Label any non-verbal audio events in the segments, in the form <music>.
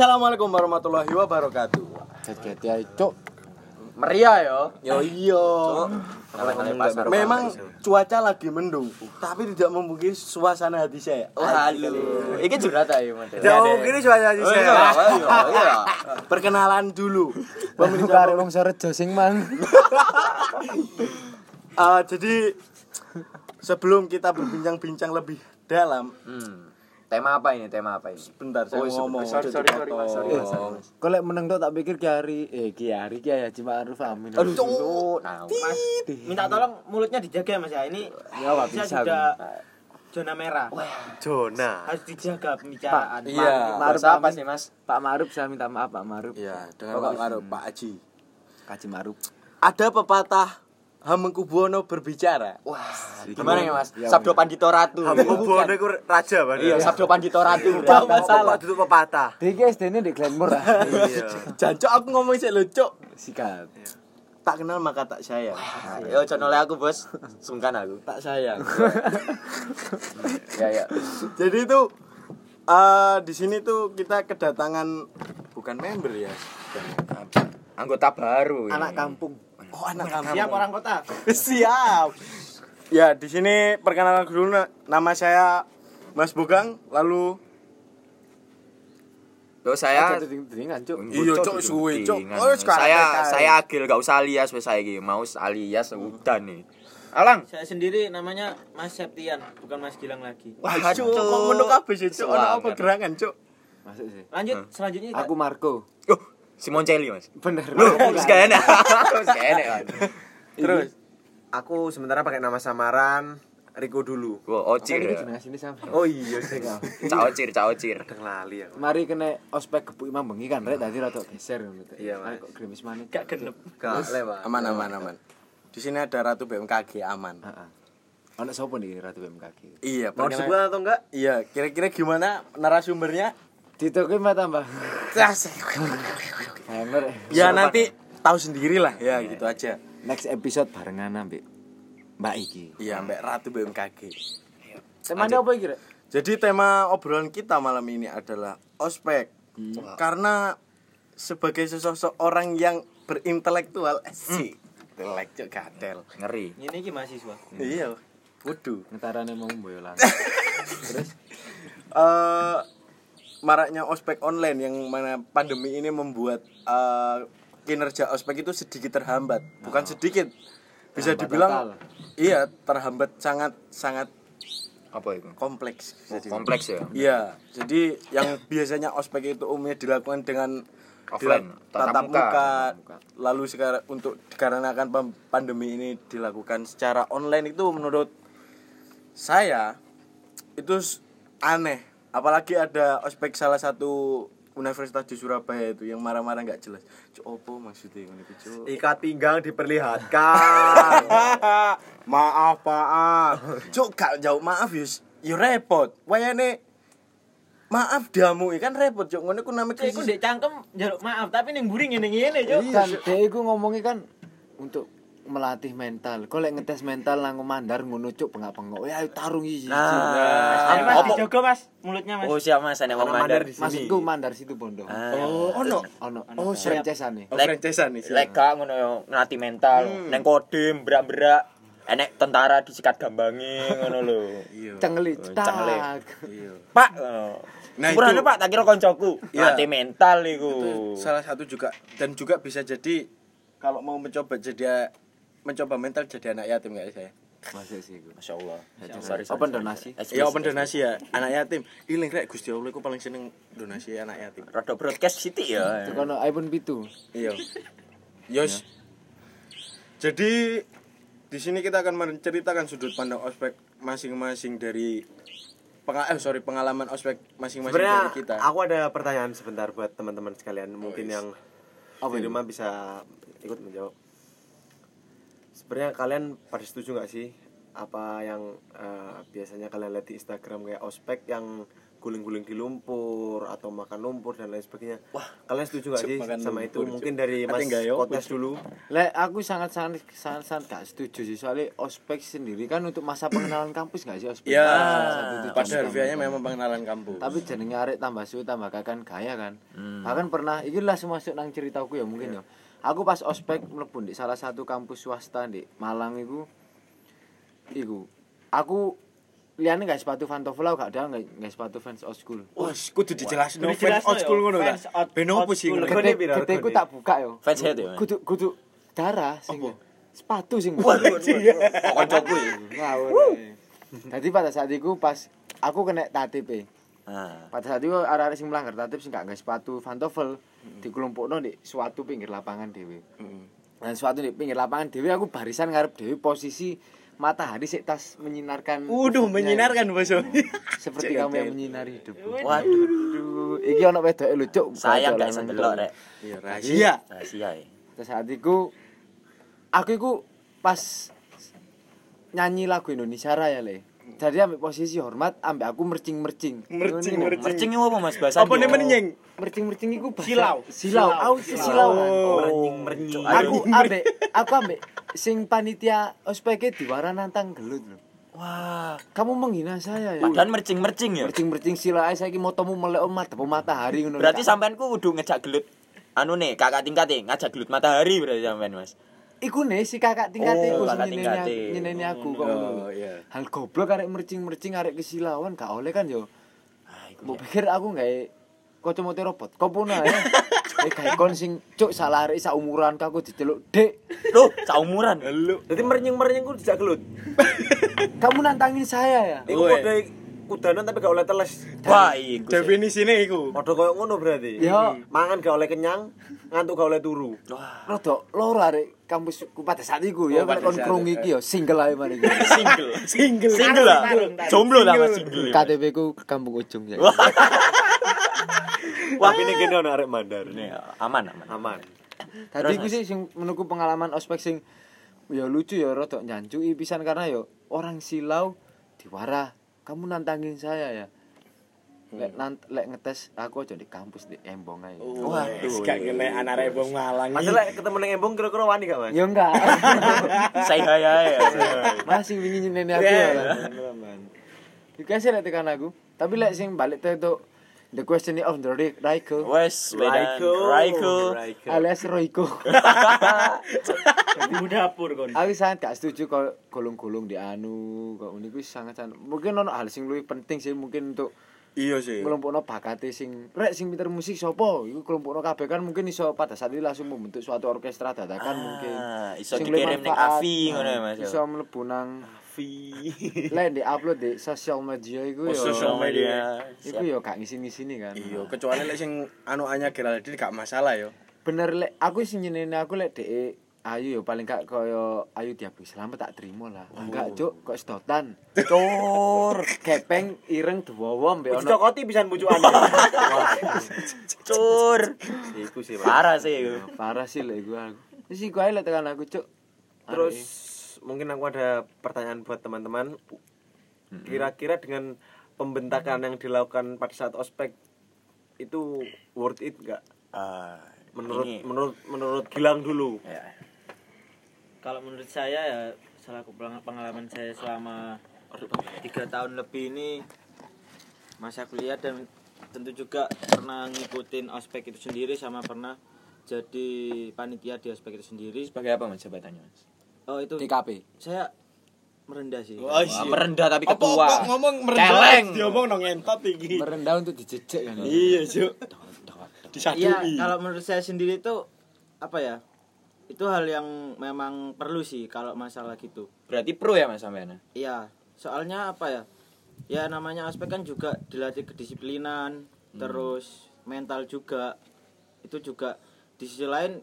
Assalamualaikum warahmatullahi wabarakatuh. Jadi ya cuk. Meriah yo. Yo iya. Pasar. Memang cuaca lagi mendung, tapi tidak memungkiri suasana hati saya. Halo. Iki curhat ae, Mas. Jauh gini suara Oh, iya, iya, iya. <laughs> Perkenalan dulu. Pemirsa kare wong Sorejo sing mang. <laughs> Eh, jadi sebelum kita berbincang-bincang lebih dalam, Hmm. Tema apa ini? Tema apa ini? bentar saya Oh, mau ngomong. sorry, sorry, sorry, Mas, sorry, Mas, sorry, Mas. Lek meneng tok tak pikir Ki Hari eh Ki Hari Ki Haji Ma'ruf Amin. Aduh, cuk. Nah, Mas, minta tolong mulutnya dijaga ya Mas ya. Ini Ya bisa. sudah zona merah. Zona. Harus dijaga pembicaraan. Iya. Ma'ruf apa sih, Mas? Pak Ma'ruf saya minta maaf Pak Ma'ruf. Iya, dengan Pak Maruf, Pak Haji. Haji Ma'ruf. Ada pepatah Hamengkubuwono berbicara. Wah, gimana ya, Mas? Ya, Sabdo Pandito Ratu. Kamu bono iku raja Bang. Iya, Sabdo Pandito Ratu. Tidak salah. Itu pepatah. Diki SD-ne di Glenmore. <laughs> Iya. Jancok aku ngomong sih lucu. Sikat. Tak kenal maka tak sayang. Yo, channel aku, Bos. Sungkan aku. Tak sayang. <laughs> Ya, ya. Jadi itu eh di sini tuh kita kedatangan bukan member ya. Anggota baru. ini. Anak kampung. <laughs> Oh, anak kamu. Siap orang kota. <laughs> Siap. Ya, di sini perkenalan dulu na- nama saya Mas Bogang, lalu Loh, saya. Iya, Cuk, suwe. Tingan. Oh, sekarang saya saya agil gak usah alias wes saya iki mau alias udah nih. Alang. Saya sendiri namanya Mas Septian, bukan Mas Gilang lagi. Wah, Cuk, kok menuk kabeh sih, Cuk? Ono apa gerangan, Cuk? Masuk sih. Lanjut selanjutnya Aku Marco. Oh, Simon Celi, Mas. Bener. Loh, wis gak enak. <laughs> Wis gak enak. Terus Aku sementara pakai nama samaran Riko dulu. Wah, ocir. Ya. sini. Oh iya sih. Cak ocir, cak ocir. Kadang lali aku. Mari kena ospek kebuk imam bengi kan rek dadi rada geser. Teh. Iya, Mas. kok grimis maneh. gak genep. Gak lewat. aman aman aman. Di sini ada Ratu BMKG aman. Heeh. Ono sapa nih Ratu BMKG? Iya, Mau disebut atau enggak? Iya, kira-kira gimana narasumbernya? Ditoke mbak tambah. Hanger. Ya nanti tahu sendiri lah ya, gitu aja. next episode barengan ambek Mbak Iki. Iya, Mbak Ratu BMKG. Temanya apa iki, Rek? Jadi tema obrolan kita malam ini adalah ospek. Karena sebagai sosok orang yang berintelektual sih, intelektual gadel. Ngeri. Ini iki mahasiswa. Iya, waduh. Ngetarane mau boyolan. <laughs> Terus eh maraknya ospek online yang mana pandemi ini membuat eh, kinerja ospek itu sedikit terhambat. Bukan sedikit. Bisa Terhambat dibilang total. iya, terhambat sangat sangat Apa itu? kompleks. dibilang. Kompleks ya. Iya, jadi yang biasanya ospek itu umumnya dilakukan dengan Offline, tatap tatap muka. muka. Lalu sekarang untuk dikarenakan pandemi ini dilakukan secara online itu menurut saya itu aneh. Apalagi ada ospek salah satu universitas di Surabaya itu yang marah-marah nggak jelas. Cuk opo maksudnya ngono iku, Cuk? Ikat pinggang diperlihatkan. <laughs> maaf, maaf. Cuk gak jauh maaf yus. Yo repot. Wayane maaf damu kan repot cuk ngono ku namanya krisis ndek cangkem njaluk maaf, tapi ning mburi ngene-ngene, Cuk. kan dia iku ngomongnya kan untuk melatih mental. Kok lek ngetes mental nang mandar ngono cuk pengak-pengok. Ya ayo tarung iki. Mas, mas Opo- dijaga Mas mulutnya Mas. Oh, siap Mas, ana wong mandar mandar di sini. Maksudku mandar situ Bondo. oh ono Ono. Oh, siap. franchise-ane. oh nih Lek gak ngono ngelatih mental, neng kodim berak-berak enek tentara disikat gambange ngono lho. iya Cengeli. Oh, cengeli. iya Pak. Nah, Sepurane, itu- Pak, tak kira koncoku. Iya. Latih mental iku. itu salah satu juga dan juga bisa jadi kalau mau mencoba jadi mencoba mental jadi anak yatim nggak saya Masih sih. Masya Allah. Open donasi. ya open donasi ya anak yatim iling rek Gusti Allah aku paling seneng donasi anak yatim Rada broadcast City ya. Itu kono iPhone pitu. Iya. Yos. Jadi di sini kita akan menceritakan sudut pandang ospek masing-masing dari pengal eh, sorry pengalaman ospek masing-masing dari kita. aku ada pertanyaan sebentar buat teman-teman sekalian mungkin yes. yang di rumah bisa ikut menjawab. Sebenarnya kalian pada setuju nggak sih apa yang eh, biasanya kalian lihat di Instagram kayak ospek yang guling-guling di lumpur atau makan lumpur dan lain sebagainya. Wah, kalian setuju gak sih sama itu? lumpur, Mungkin dari Mas ya, Kotes dulu. Lek aku sangat sangat sangat sangat gak setuju sih soalnya ospek sendiri kan untuk masa pengenalan kampus gak sih ospek? Ya, pada harfiahnya memang pengenalan kampus. Tapi jenenge arek tambah suwe tambah kakan gaya kan. Bahkan pernah iki lah masuk nang ceritaku ya mungkin ya. Aku pas ospek mlebu di salah satu kampus swasta di Malang iku iku aku liane gak sepatu pantofel aku gak ada gak, gak sepatu fans old school. Wah, kudu dijelasin no fans dijelasin old school yo, ngono ta. old- Ben opo sih? ngono? Gede regone? tak buka yo. Fans head ya. Kudu kudu darah sing sepatu sing Waduh, koncoku ya. ngawur. Dadi pada saat itu pas aku kena tatip e. Ah. Pada saat itu arek-arek sing melanggar tatip sing gak nggae sepatu pantofel dikelompokno di suatu pinggir lapangan dhewe. Dan suatu di pinggir lapangan dhewe aku barisan ngarep dhewe posisi matahari sik tas menyinarkan Waduh, menyinarkan boso. <laughs> seperti kamu yang menyinari hidup. Waduh, Aduh, iki ono wedoke lho cuk. sayang gak bisa delok rek. Iya, rahasia. Rahasia ya. Terus saat itu aku iku pas nyanyi lagu Indonesia Raya le. Jadi ambek posisi hormat ambek aku mercing-mercing. Mercing, Ngono. mercing. Mercing apa Mas bahasa? Apa nih menyeng? Mercing-mercing iku bahasa Silau. Silau. Aku silau kan. Merenying merenying. Aku ambek aku ambek sing panitia ospeke diwara nantang gelut lho. Wah, Kamu menghina saya ya. padahal mercing-mercing ya. mercing-mercing sila ae saiki motomu melek omat apa matahari ngono. Berarti sampeanku kudu ngejak gelut anu nih kakak tingkat ngajak gelut matahari berarti sampean Mas. Iku nih si kakak tingkat Oh, iku sing nyeneni aku- kok Oh, ngono. iya. Hal goblok arek mercing-mercing arek kesilauan gak oleh kan yo. Ah, Mbok pikir aku gawe kacamata robot. Kopono ae. Eh <laughs> gawe kon sing cuk salah arek sak umuran aku diceluk, "Dek, Loh, saumuran. Lu Jadi merenying-merenying ku dijak gelut. <laughs> kamu nantangin saya ya?" Iku kode kudanan tapi gak oleh teles. Wah, iku. definisine iku. Padha koyo ngono berarti. Yo. Mangan gak oleh kenyang, ngantuk gak oleh turu. Wah, Rodok loro arek kampusku pada saat iku ya Oh, nek pada kon krung itu. iki yo single ae man iki. <laughs> single. Single. Single lah. Jomblo lah Mas single. KTP ku kampung ujung ya. Wah, ini kene ono arek mandar. Ini aman aman. Aman. Tadi iku sih sing menurutku pengalaman ospek sing ya lucu ya rodok nyancui pisan karena ya orang silau diwara kamu nantangin saya ya lek nant lek ngetes aku aja di kampus di embong aja Waduh. gak kena anak rebong malang. Mas lek ketemu nang embong kira-kira wani gak, Mas? ya enggak <laughs> Say hi ya. masih wingi nyeneni aku ya Iku sih lek tekan aku tapi lek sing balik teh itu the question of the Raiko Wes. Raiko. Raiko. Raiko. alias Roiko Ibu dapur kon. aku sangat gak setuju kalau golong-golong di anu kok ini kuwi sangat sangat mungkin ono hal sing lebih penting sih mungkin untuk Iya sih. kelompokno bakate sing rek sing pinter musik sapa iku kelompokno kabeh kan mungkin iso pada saat itu langsung membentuk suatu orkestra dadakan mungkin Ah, iso Sing dikirim ning Avi ngono ya Mas. ya. iso mlebu nang Vi. <laughs> lek di upload di sosial media iku Oh, yo sosial media. iku yo gak ngisi-ngisini kan Iya, kecuali lek sing anu anya Geraldine gak masalah yo. bener lek aku sing nyeneni aku lek dhek ayu yo paling gak koyo ayu diabu selamat tak terima lah enggak cuk kok sedotan Cur. kepeng <laughs> ireng dawa mbek ono cokoti bisa bujukan. <laughs> Cur. Iku sih. Parah sih iku. parah sih lek iku aku wis iku ae lek tekan aku cuk Terus mungkin aku ada pertanyaan buat teman-teman. Kira-kira dengan pembentakan yang dilakukan pada saat ospek itu worth it nggak? Ah, Menurut ini- menurut menurut Gilang dulu. ya. Kalau menurut saya ya selaku peng- pengalaman saya selama tiga tahun lebih ini masa kuliah dan tentu juga pernah ngikutin ospek itu sendiri sama pernah jadi panitia di ospek itu sendiri. Sebagai apa Mas jabatannya Mas? Oh itu DKP saya merendah sih. Wah, Wah, merendah tapi Apa ketua. kok ngomong merendah? Celeng. Diomong nang entot iki. merendah untuk dijejek kan Iya, Cuk. Iya, kalau menurut saya sendiri itu apa ya? Itu hal yang memang perlu sih kalau masalah gitu. Berarti pro ya Mas sampean? Iya, soalnya apa ya? Ya namanya ospek kan juga dilatih kedisiplinan, terus mental juga. Itu juga di sisi lain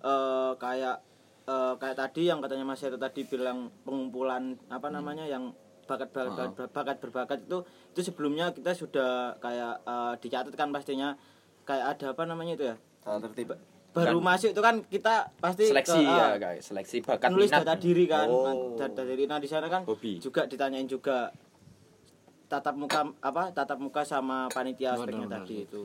eh kayak eh, kayak tadi yang katanya Mas Heru tadi bilang pengumpulan apa namanya yang bakat bakat, bakat berbakat itu itu sebelumnya kita sudah kayak eh, dicatatkan pastinya kayak ada apa namanya itu ya? Tata tertib. Baru masuk itu kan kita pasti Seleksi ke, ya guys, seleksi bakat nulis minat. data diri kan Oh. data diri nah di sana kan Hobi. juga ditanyain juga tatap muka apa tatap muka sama panitia aspeknya tadi itu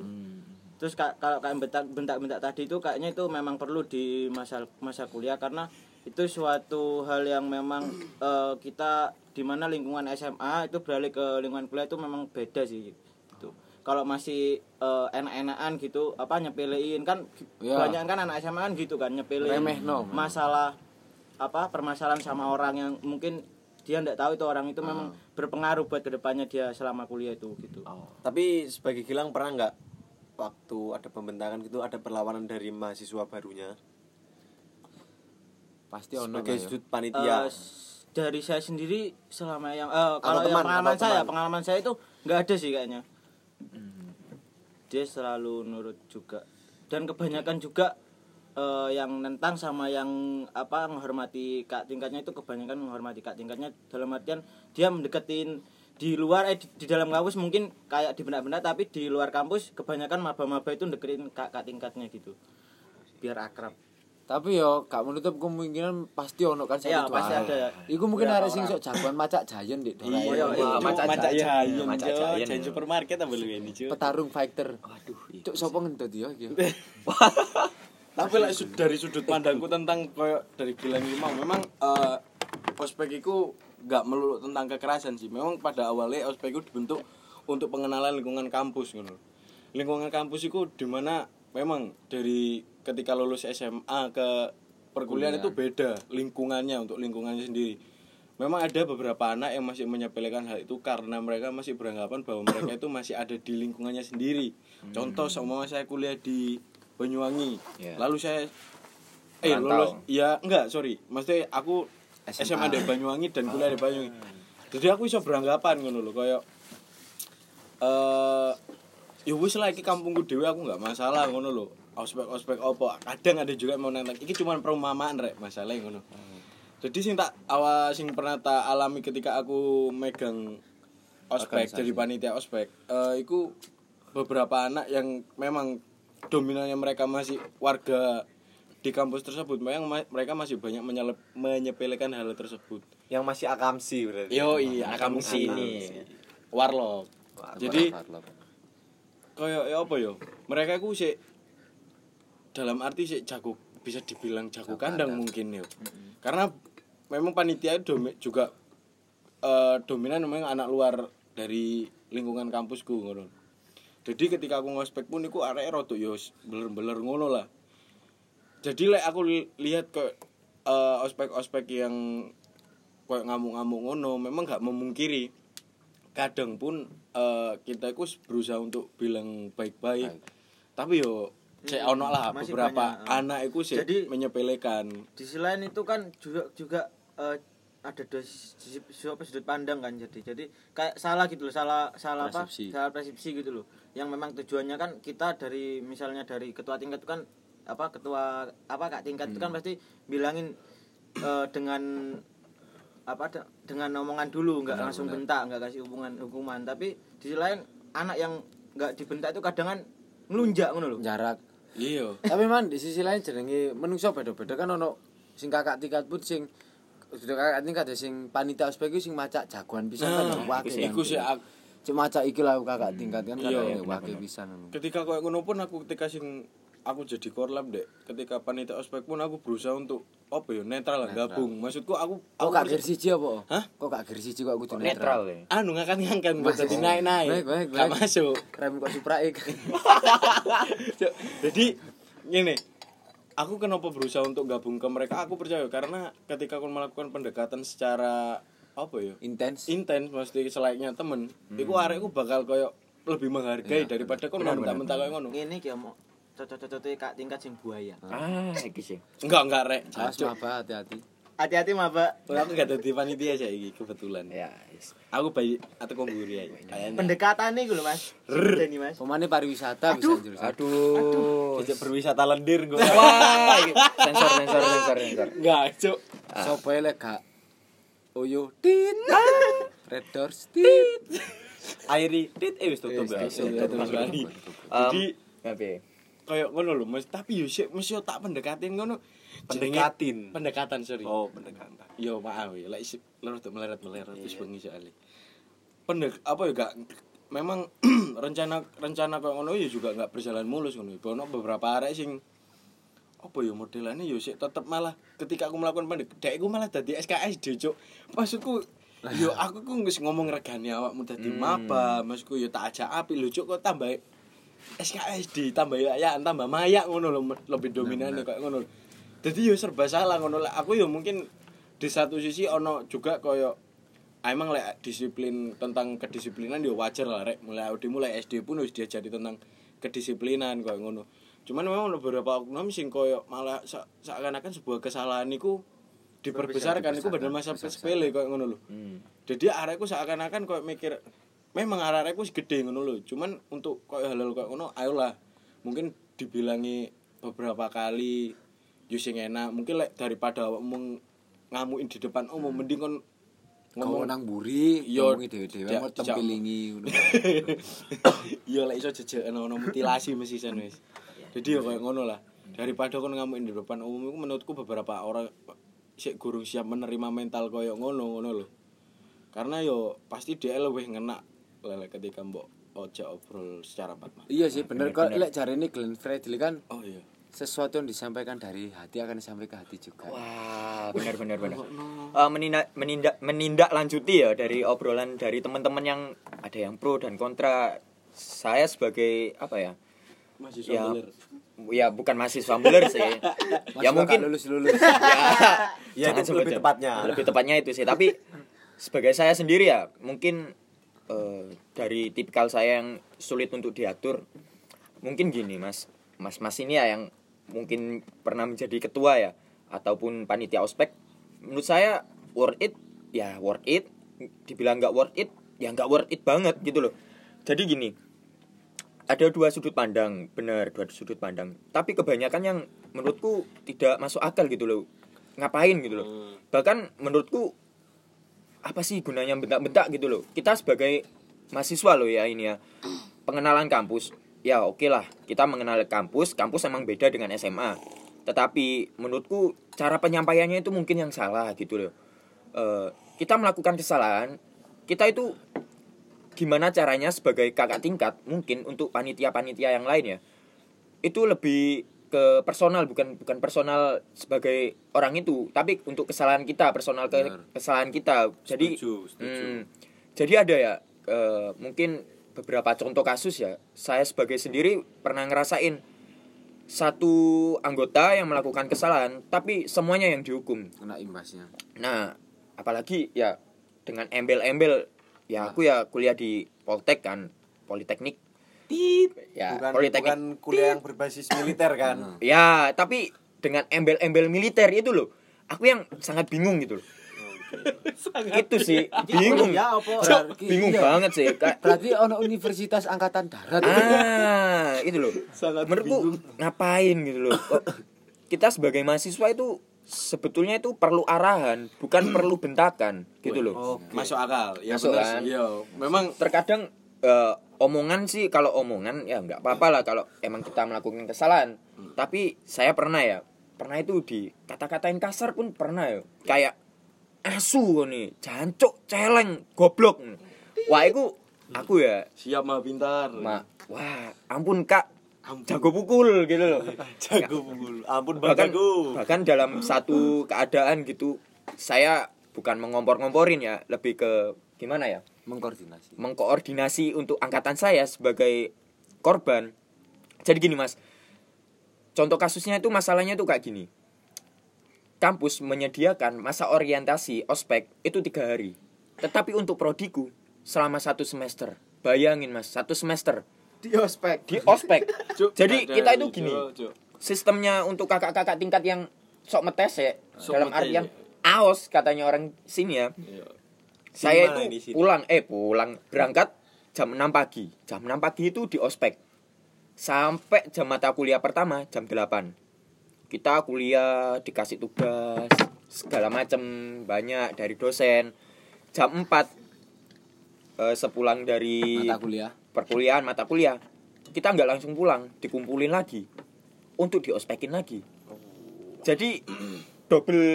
terus ka- kalau kayak bentak bentak bentak tadi itu kayaknya itu memang perlu di masa masa kuliah karena itu suatu hal yang memang eh, kita di mana lingkungan SMA itu beralih ke lingkungan kuliah itu memang beda sih kalau masih eh, enak-enakan gitu apa nyepelein kan Ya. banyak kan anak SMA kan gitu kan nyepelein Remehno. masalah apa permasalahan sama orang yang mungkin dia nggak tahu itu orang itu memang berpengaruh buat ke depannya dia selama kuliah itu gitu Tapi sebagai Gilang pernah nggak waktu ada pembentakan gitu ada perlawanan dari mahasiswa barunya Pasti ono sebagai ya. sudut panitia. s- dari saya sendiri selama yang eh, kalau yang teman, pengalaman saya teman. pengalaman saya itu nggak ada sih kayaknya dia selalu nurut juga. Dan kebanyakan juga eh, yang nentang sama yang apa menghormati kak tingkatnya itu kebanyakan menghormati kak tingkatnya. Dalam artian dia mendeketin di luar eh di, di dalam kampus mungkin kayak di benak-benak tapi di luar kampus kebanyakan maba-maba itu deketin kak kak tingkatnya gitu. Biar akrab Tapi yo gak menutup kemungkinan pasti ono kan Iya, satu pasti dua. ada. Iku mungkin ada sing orang. sok jagoan macak jayen di Iya, iya, Macak macak jayan, Macak Jo. Jayan. Jayan supermarket apa lu ini, Jo? Petarung fighter. Waduh, Cuk sapa ngentut yo iki. <laughs> Tapi lah dari sudut pandangku tentang koyo dari Gilang ini mau memang eh, ospek itu gak melulu tentang kekerasan sih. Memang pada awalnya ospek itu dibentuk untuk pengenalan lingkungan kampus ngono. Lingkungan kampus itu di mana memang dari ketika lulus SMA ke perkuliahan itu beda lingkungannya untuk lingkungannya sendiri. Memang ada beberapa anak yang masih menyepelekan hal itu karena mereka masih beranggapan bahwa mereka itu masih ada di lingkungannya sendiri. Contoh sama saya kuliah di Banyuwangi. Ya. Lalu saya eh Merantau. lulus ya enggak, sorry. Maksudnya aku SMA. SMA, di Banyuwangi dan kuliah di Banyuwangi. Jadi aku bisa beranggapan ngono lho kayak eh ya wis lah iki kampungku dhewe aku nggak masalah ngono lho. Ospek-ospek apa? Kadang ada juga yang mau nentang. Iki cuma perumpamaan rek masalahnya ngono. Jadi sing tak awal sing pernah tak alami ketika aku megang ospek jadi panitia ospek, eh iku beberapa anak yang memang dominannya mereka masih warga di kampus tersebut, ma- mereka masih banyak menyelep, menyepelekan hal tersebut. yang masih akamsi berarti. Yo iya, kamu sini. Warlock. Jadi Warlock. Kayak ya apa yo? Mereka ku sih dalam arti sih jago bisa dibilang jago kandang mungkin yo. Karena memang panitia itu domi- juga eh, dominan memang anak luar dari lingkungan kampusku ngono. Jadi ketika aku ngospek pun iku arek rada yo beler-beler ngono lah. Jadi lek aku li- lihat ke eh, ospek-ospek yang kayak ngamuk-ngamuk ngono memang gak memungkiri kadang pun eh, kita itu berusaha untuk bilang baik-baik. Tapi yo cek ono lah Masih beberapa banyak, anak itu sih Jadi- menyepelekan. di selain itu kan juga juga eh, ada dua sudut pandang kan jadi jadi kayak salah gitu loh salah salah Persepsi. apa salah persepsi gitu loh. Yang memang tujuannya kan kita dari misalnya dari ketua tingkat itu kan apa ketua apa kak tingkat itu kan pasti bilangin eh, dengan apa dengan omongan dulu nggak langsung bentak nggak kasih hubungan hukuman. Tapi di sisi lain anak yang nggak dibentak itu kadang kan ngelunjak ngono loh Jarak. iya. Tapi man di sisi lain jenenge menungso beda-beda. Kan ono sing kakak tingkat pun sing sudah kakak tingkat ya sing panitia ospek iku sing macak jagoan pisan kan wake iku sih- iku sih ak- Cuma macak iki lah kakak tingkat kan Iya, pisan. Ngono. ketika kayak ngono pun aku ketika sing aku jadi korlap dek ketika panitia ospek pun aku berusaha untuk apa ya netral lah gabung maksudku aku Kok aku gak gear siji apa? Hah? Kok gak gear siji kok kudu netral netral? ya. anu ngangkat ngangkat buat Masuk. jadi naik naik Baik, baik, gak baik. masuk Rem kok supraik. <laughs> <laughs> Jadi gini aku kenapa berusaha untuk gabung ke mereka aku percaya karena ketika aku melakukan pendekatan secara apa ya Intens. intens mesti selayaknya temen iku arekku bakal koyo lebih menghargai daripada kau mentah-mentah kayak ngono ini kayak mau cocok-cocoknya kak tingkat sing buaya Ah, iki sih. enggak enggak rek Awas Cuk. maba hati-hati. hati-hati maba aku gak jadi panitia sih iki kebetulan Ya, yes. aku bayi atau komburi ya kayaknya pendekatan nih gue mas Jadi mas Pemane pariwisata bisa jurusan. Aduh. Dijak berwisata lendir gue. Wah, iki. sensor sensor sensor sensor. enggak cuk Sopo ae lek gak Oyo tit. Red Doors tit. Airi tit eh wis tutup ya. Jadi Tapi kayak ngono lho mas. Tapi yo sik mesti yo tak pendekatin ngono. Pendekatin. pendekatan sorry. Oh, pendekatan. yo maaf ya lek isi lurus tuh meleret meleret wis bengi soalnya pendek apa ya gak memang <clears throat> rencana rencana kok ngono ya juga nggak berjalan mulus ngono. Ono beberapa arek sing apa ya modelannya ya sik tetep malah ketika aku melakukan pendek dek aku malah dadi SKSD cuk. Maksudku yo <laughs> aku ku wis ngomong regane awakmu dadi maba maksudku yo tak ajak api lho cuk. Kok tambah SKSD tambah ya tambah mayak ngono lho lebih dominan kayak ngono jadi yo serba salah ngono lah aku yo mungkin di satu sisi ono juga koyo ah, emang lek disiplin tentang kedisiplinan yo wajar lah rek. Mulai di mulai SD pun wis diajari tentang kedisiplinan koyo ngono. Cuman memang ada beberapa oknum sing koyo malah sa- seakan-akan sebuah kesalahan niku diperbesarkan iku bener masa sepele koyo ngono lho. Jadi arekku seakan-akan koyo mikir memang wis gede ngono lho cuman untuk koyo hal-hal koyo ngono ayolah mungkin dibilangi beberapa kali yo sing enak mungkin lek daripada awakmu ngamuin di depan umum mending kon ngomong nang buri Yo, dhewe-dhewe mau tempilingi <coughs> ngono. Iya lek iso jejak ono mutilasi mesti sen wis. Jadi ya kayak ngono lah. Daripada kon ngamuin di depan umum itu menurutku beberapa orang sik gurung siap menerima mental koyo ngono ngono lho. Karena yo pasti dia lebih ngena lele ketika mbok ojo obrol secara empat mata. Iya sih bener kok lek jarene Glenn Fredly kan Oh iya. sesuatu yang disampaikan dari hati akan sampai ke hati juga. Wah, benar benar benar. Eh, menindak menindak menindaklanjuti ya dari obrolan dari teman-teman yang ada yang pro dan kontra. Saya sebagai apa ya? Mahasiswa Ya, ya bukan mahasiswa beler sih. <laughs> ya mungkin lulus lulus. <laughs> Ya, jangan itu sebut lebih ya. tepatnya. Lebih tepatnya itu sih. Tapi sebagai saya sendiri ya mungkin eh, dari tipikal saya yang sulit untuk diatur. Mungkin gini mas, mas mas ini ya yang mungkin pernah menjadi ketua ya ataupun panitia ospek. Menurut saya worth it ya worth it. Dibilang nggak worth it ya nggak worth it banget gitu loh. Jadi gini, ada dua sudut pandang benar dua sudut pandang tapi kebanyakan yang menurutku tidak masuk akal gitu loh ngapain gitu loh bahkan menurutku apa sih gunanya bentak-bentak gitu loh. Kita sebagai mahasiswa loh ya ini ya. Pengenalan kampus ya oke lah kita mengenal kampus kampus emang beda dengan SMA tetapi menurutku cara penyampaiannya itu mungkin yang salah gitu loh. Eh, kita melakukan kesalahan kita itu gimana caranya sebagai kakak tingkat mungkin untuk panitia-panitia yang lain ya. Itu lebih ke personal bukan bukan personal sebagai orang itu tapi untuk kesalahan kita personal ke Benar. kesalahan kita jadi Setuju, setuju. hmm, jadi ada ya eh, mungkin beberapa contoh kasus ya saya sebagai sendiri pernah ngerasain satu anggota yang melakukan kesalahan tapi semuanya yang dihukum Kena imbasnya. Nah, apalagi ya dengan embel-embel ya aku ya kuliah di Poltek kan, Politeknik. Tip. Ya, bukan Politeknik. bukan kuliah yang berbasis militer kan Ya, tapi dengan embel-embel militer itu loh. Aku yang sangat bingung gitu loh. itu sih bingung Ya apa? Cok, bingung Iya. banget sih Kayak- Berarti ono Universitas Angkatan Darat. ah itu loh menurutku ngapain gitu loh Kok kita sebagai mahasiswa itu sebetulnya itu perlu arahan bukan <clears throat> perlu bentakan gitu loh Masuk akal. Ya Masuk kan? sih. Iya, memang terkadang eh, omongan sih kalau omongan ya nggak apa-apa lah kalau emang kita melakukan kesalahan. Tapi saya pernah ya pernah itu di kata-katain kasar pun pernah ya. Kayak asu nih jancuk celeng goblok. Wah itu aku ya. Siap mah pintar. mak wah ampun kak. Jago pukul gitu loh. <laughs> Jago pukul. Ampun bahkan bagaku. bahkan dalam satu keadaan gitu saya bukan mengompor-ngomporin ya lebih ke gimana ya Mengkoordinasi. mengkoordinasi untuk angkatan saya sebagai korban. Jadi gini mas, contoh kasusnya itu masalahnya itu kayak gini. Kampus menyediakan masa orientasi ospek itu tiga hari. Tetapi untuk prodiku selama satu semester. Bayangin mas, satu semester Di ospek. di ospek. <laughs> Cuk, Jadi kita itu gini, Cuk. sistemnya untuk kakak-kakak tingkat yang sok metes ya, Sok dalam artian ya. aos katanya orang sini ya Iya. Saya itu pulang eh pulang berangkat jam 6 pagi. Jam 6 pagi itu di ospek. Sampai jam mata kuliah pertama jam 8 kita kuliah dikasih tugas segala macam banyak dari dosen. Jam 4 eh, sepulang dari Mata kuliah. perkuliahan mata kuliah kita nggak langsung pulang dikumpulin lagi. Untuk diospekin lagi. Jadi <clears throat> double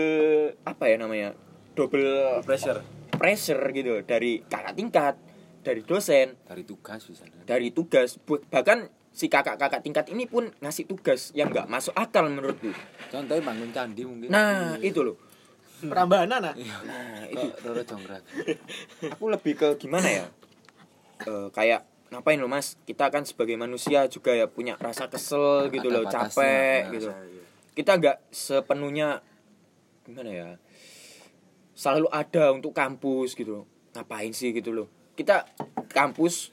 apa ya namanya? Double Pressure. Pressure gitu dari kakak tingkat dari dosen dari tugas bisa dari tugas. Bahkan si kakak-kakak tingkat ini pun ngasih tugas yang nggak masuk akal menurutku. Contohnya bangun candi mungkin. Nah itu loh. Perambahan nah. nah itu. Roro Jonggrang? Aku lebih ke gimana ya? Eh, kayak ngapain loh mas? Kita kan sebagai manusia juga ya punya rasa kesel gitu Ada loh batasnya, capek nah, gitu. Saya- kita nggak sepenuhnya gimana ya selalu ada untuk kampus gitu loh. Ngapain sih gitu loh. Kita kampus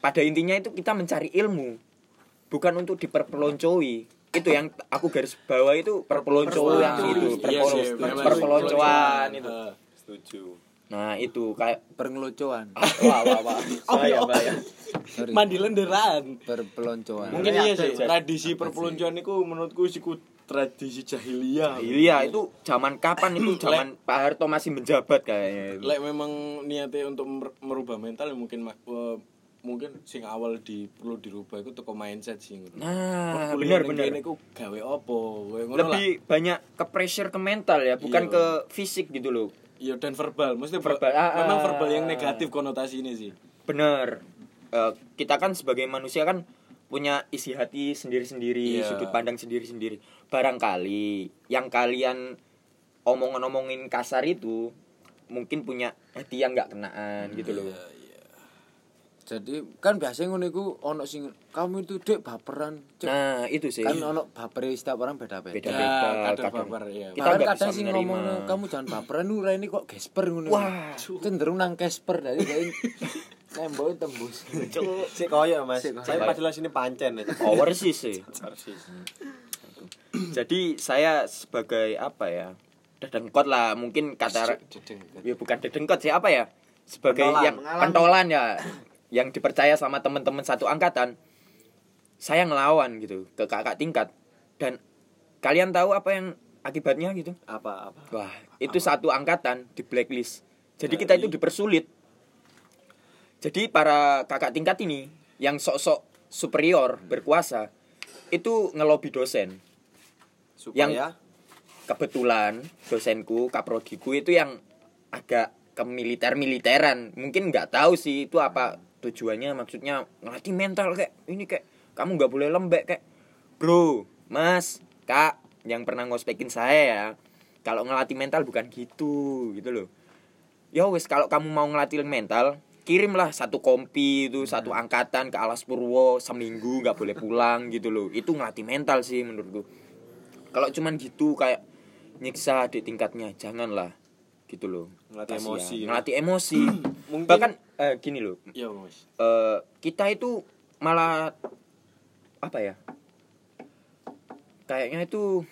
pada intinya itu kita mencari ilmu bukan untuk diperpeloncoi itu yang aku garis bawah itu perpeloncoan itu Iya memang perpeloncoan itu. Eh, setuju. Nah itu kayak perngelucuan wah wah wah. Bahaya bahaya sorry mandi lenderan perpeloncoan. Mungkin Iya, iya sih iya. tradisi perpeloncoan itu menurutku sih tradisi jahiliyah. Iya itu zaman kapan itu? <coughs> Zaman Pak Harto masih menjabat kayaknya. Lek memang niatnya untuk mer- merubah mental ya mungkin eh, mungkin sing awal di perlu dirubah itu toko mindset sih nah benar benar iku gawe opo ngono lah. lebih banyak ke pressure ke mental ya bukan Iya. ke fisik gitu loh. Iya dan verbal. Mesti Verbal, ah, memang ah. verbal yang negatif konotasi ini sih. Bener. Eh, kita kan sebagai manusia kan punya isi hati sendiri-sendiri Iya. sudut pandang sendiri-sendiri barangkali yang kalian omong-omongin kasar itu mungkin punya hati yang nggak kenaan gitu loh Iya, jadi kan biasanya ngono iku ono sing kamu itu dek baperan Cek. nah itu sih kan ono baper setiap orang beda-beda beda-beda Ya, kadang kadang. baper, iya. kita kadang sing menerima ngomong kamu jangan baperan lu ini kok gesper ngono. Wah. cenderung nang gesper dari kayak <laughs> nembok tembus. si koyo mas saya padahal sini pancen ya overseas sih <clears throat> jadi saya sebagai apa ya dedengkot lah. Mungkin kata ya bukan dedengkot sih apa ya? Sebagai Pentolan, yang pentolan ya yang dipercaya sama teman-teman satu angkatan saya ngelawan gitu ke kakak tingkat. Dan kalian tahu apa yang akibatnya gitu? Apa apa? Wah itu satu angkatan di blacklist. Jadi kita itu dipersulit. Jadi para kakak tingkat ini yang sok-sok superior berkuasa itu ngelobi dosen supaya Yang- kebetulan dosenku kaprodiku itu yang agak ke militer militeran mungkin nggak tahu sih itu apa tujuannya. Maksudnya ngelatih mental kayak ini kayak kamu nggak boleh lembek kayak bro mas kak yang pernah ngospekin saya ya kalau ngelatih mental bukan gitu gitu loh. Ya wes kalau kamu mau ngelatih mental kirimlah satu kompi itu satu angkatan ke Alas Purwo seminggu nggak boleh pulang gitu loh. Itu ngelatih mental sih menurutku kalau cuman gitu kayak nyiksa di tingkatnya janganlah. Gitu loh. Ngelatih Kasihan. emosi, ya. ngelatih emosi. <clears throat> Mungkin- bahkan eh, gini loh. Iya mas. Eh, kita itu malah apa ya? Kayaknya itu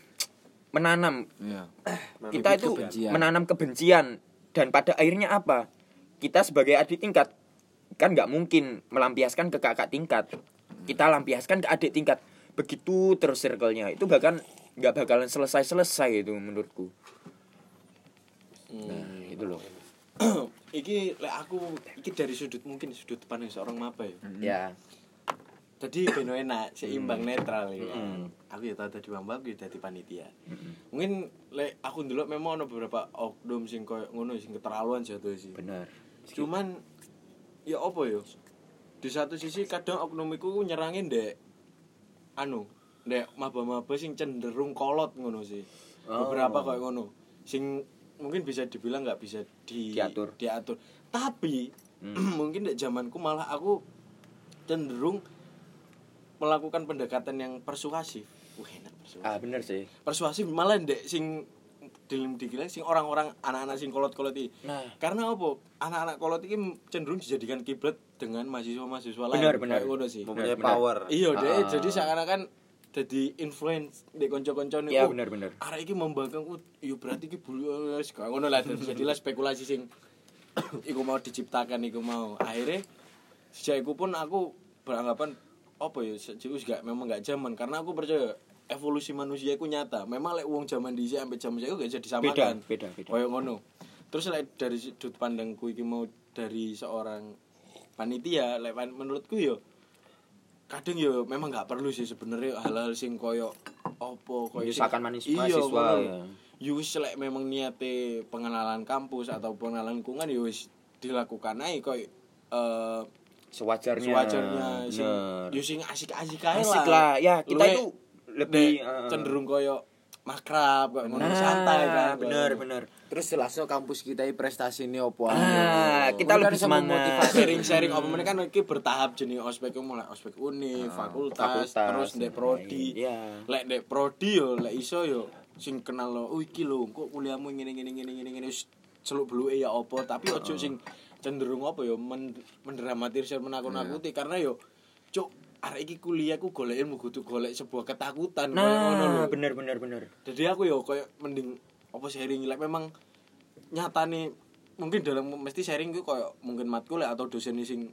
menanam. Iya. kita itu kebencian. menanam kebencian. Dan pada akhirnya apa? Kita sebagai adik tingkat kan nggak mungkin melampiaskan ke kakak tingkat. Kita lampiaskan ke adik tingkat. Begitu terus circle-nya. Itu bahkan nggak bakalan selesai selesai itu menurutku. Nah itu loh. <clears throat> Iki lek aku iki dari sudut mungkin sudut pandang seorang maba ya. Ya. Jadi beno enak seimbang netral ya. Mm. aku ya tau tadi maba aku ya dadi panitia. Mungkin lek aku dulu memang ada beberapa oknum sing koyo ngono sing keterlaluan jatuh sih. Benar cuman ya apa ya? Di satu sisi kadang oknum iku nyerangin dek anu dek maba-maba sing cenderung kolot ngono sih Oh. beberapa koyo ngono sing mungkin bisa dibilang nggak bisa di Diatur. diatur tapi <clears throat> mungkin dek zamanku malah aku cenderung melakukan pendekatan yang persuasif wah enak persuasif ah benar sih persuasif malah ndek sing dalam dikira sing orang-orang anak-anak sing kolot-kolot iki. Nah. Karena apa? Anak-anak kolot iki cenderung dijadikan kiblat dengan mahasiswa-mahasiswa lain. Benar, benar. Kayak ngono sih. mempunyai power Iya, deh. Ah. Jadi seakan-akan jadi influence di konco-konco ya benar benar Arek iki membangkang oh, iya berarti iki bulu wis kayak ngono lah jadilah spekulasi sing <coughs> iku mau diciptakan iku mau. Akhirnya sejak iku pun aku beranggapan apa ya wis gak memang gak zaman karena aku percaya evolusi manusia iku nyata. Memang lek wong zaman dhisik sampai zaman saya gak bisa disamakan. beda beda beda Kayak ngono. Terus lek dari sudut pandangku iki mau dari seorang panitia, lek pan- menurutku yo kadang yo memang nggak perlu sih sebenarnya hal-hal sing koyo opo koyo Menyusahkan Iya, mahasiswa, ngono. ya. Yo wis lek memang niate pengenalan kampus atau pengenalan lingkungan yo wis dilakukan aja koyo eh sewajarnya sewajarnya sing yo sing asik-asik ae asik lah ya kita Luwe itu lebih eh, cenderung koyo makrab koyo ngono nah, santai kan. Bener bener Terus jelasnya kampus kita ini prestasi ini opo Ah, kita lebih semangat. memotivasi. sharing-sharing apa meneh kan iki bertahap jenis ospek mulai ospek uni, fakultas, Ah, fakultas, terus ndek prodi. iya. Lek ndek prodi yo lek iso yo sing kenal lo, oh iki lho kok kuliahmu ngene ngene ngene ngene ngene celuk beluke ya apa, tapi ojo sing cenderung apa yo men mendramatisir menakut-nakuti. Karena yo cuk arek iki kuliah ku golek ilmu kudu golek sebuah ketakutan koyo ngono lho. nah bener bener bener. Jadi aku yo koyo mending apa sharing lek memang nyatane mungkin dalam mesti sharing ku koyo mungkin matkul atau dosen sing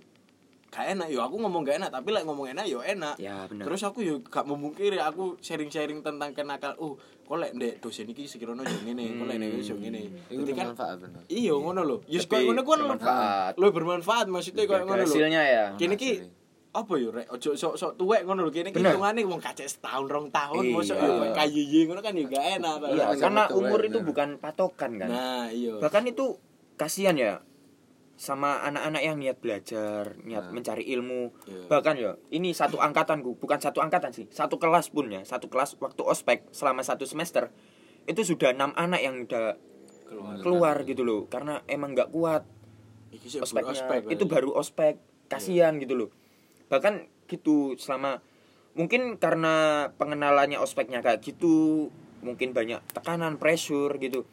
gak enak yo aku ngomong gak enak tapi lek ngomong enak yo enak. Ya, bener. terus aku yo gak memungkiri aku sharing-sharing tentang kenakal oh kok lek ndek dosen iki sekiranya yo ngene kok lek ndek yo ngene. Itu Jadi kan bermanfaat bener. iya ngono lho. Yes koyo ngono ku bermanfaat. lo bermanfaat maksudnya koyo ngono lho. hasilnya ya. Kene iki apa yo rek ojo sok sok tuwek ngono lho kene hitungane wong kacek setahun rong tahun Iya. mosok yo koyo kayiyi ngono kan yo gak enak. Iya, karena betul, umur bener. itu bukan patokan kan nah iya bahkan itu kasihan ya sama anak-anak yang niat belajar, niat mencari ilmu. Iya. Bahkan ya, ini satu angkatanku, bukan satu angkatan sih, satu kelas pun ya, satu kelas waktu ospek selama satu semester itu sudah enam anak yang udah keluar, gitu loh, karena emang nggak kuat ospeknya. ospek itu baru ospek, kasihan gitu loh. Bahkan gitu selama mungkin karena pengenalannya ospeknya kayak gitu, mungkin banyak tekanan, pressure gitu,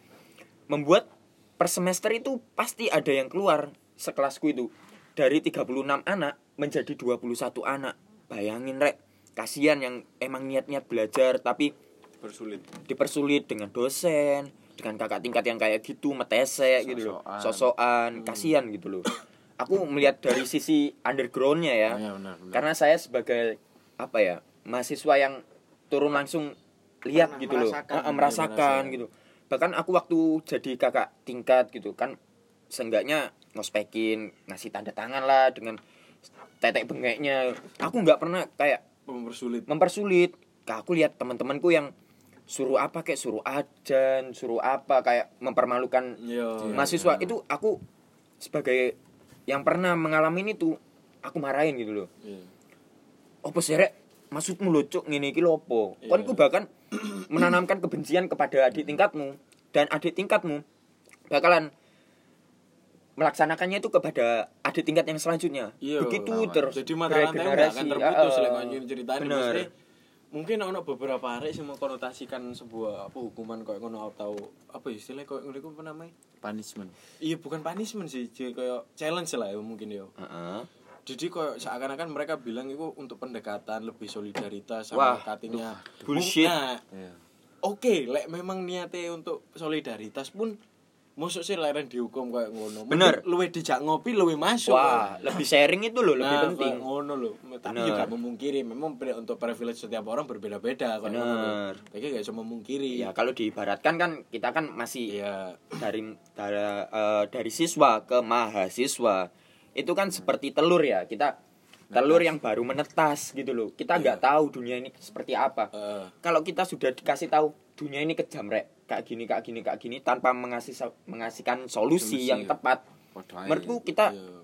membuat per semester itu pasti ada yang keluar sekelasku itu. Dari 36 anak menjadi 21 anak. Bayangin rek. Kasihan yang emang niat-niat belajar tapi bersulit dipersulit dengan dosen dengan kakak tingkat yang kayak gitu metese gitu loh. Sosokan. sosokan. Kasihan gitu loh aku melihat dari sisi undergroundnya ya. Iya, benar, benar. karena saya sebagai apa ya mahasiswa yang turun langsung lihat Pernah gitu loh. merasakan. Iya, merasakan merasakan. gitu. bahkan aku waktu jadi kakak tingkat gitu kan seenggaknya ngospekin ngasih tanda tangan lah dengan tetek bengeknya. Aku nggak pernah kayak mempersulit. mempersulit. Kak, aku lihat teman-temanku yang suruh apa kayak suruh ajan suruh apa kayak mempermalukan iya mahasiswa. itu aku sebagai yang pernah mengalami itu aku marahin gitu loh. Iya. Apa sih rek? Maksudmu lucu ngene iki apa? Iya. kon ku bahkan <clears throat> menanamkan kebencian kepada adik tingkatmu dan adik tingkatmu bakalan melaksanakannya itu kepada adik tingkat yang selanjutnya. Iya, begitu lawan. terus jadi mata rantai akan terputus lek ngono ceritanya. Bener. Mungkin ono beberapa arek sing mengkonotasikan sebuah apa hukuman kayak ngono atau apa ya istilahnya kayak ngono iku apa namanya punishment. iya bukan punishment sih jadi kayak challenge lah ya mungkin ya Heeh. jadi kayak seakan-akan mereka bilang itu untuk pendekatan lebih solidaritas Wah, sama cuttingnya bullshit. nah Iya. oke lek memang niatnya untuk solidaritas pun Masuk sih leren dihukum kayak ngono. Bener. Luwe dijak ngopi luwe masuk. Wah, lebih sharing itu loh, lebih Nah, penting. kayak ngono lho. Tapi Bener. juga memungkiri memang untuk privilege setiap orang berbeda-beda. Bener. Tapi gak bisa memungkiri. Ya kalau diibaratkan kan kita kan masih Iya. dari dari, eh, dari siswa ke mahasiswa itu kan seperti telur ya kita telur yang baru menetas gitu loh kita nggak tahu dunia ini seperti apa Eh, kalau kita sudah dikasih tahu dunia ini kejam rek kayak gini kayak gini kayak gini tanpa mengasih mengasihkan solusi, Solusi, yang ya. tepat menurutku kita iya.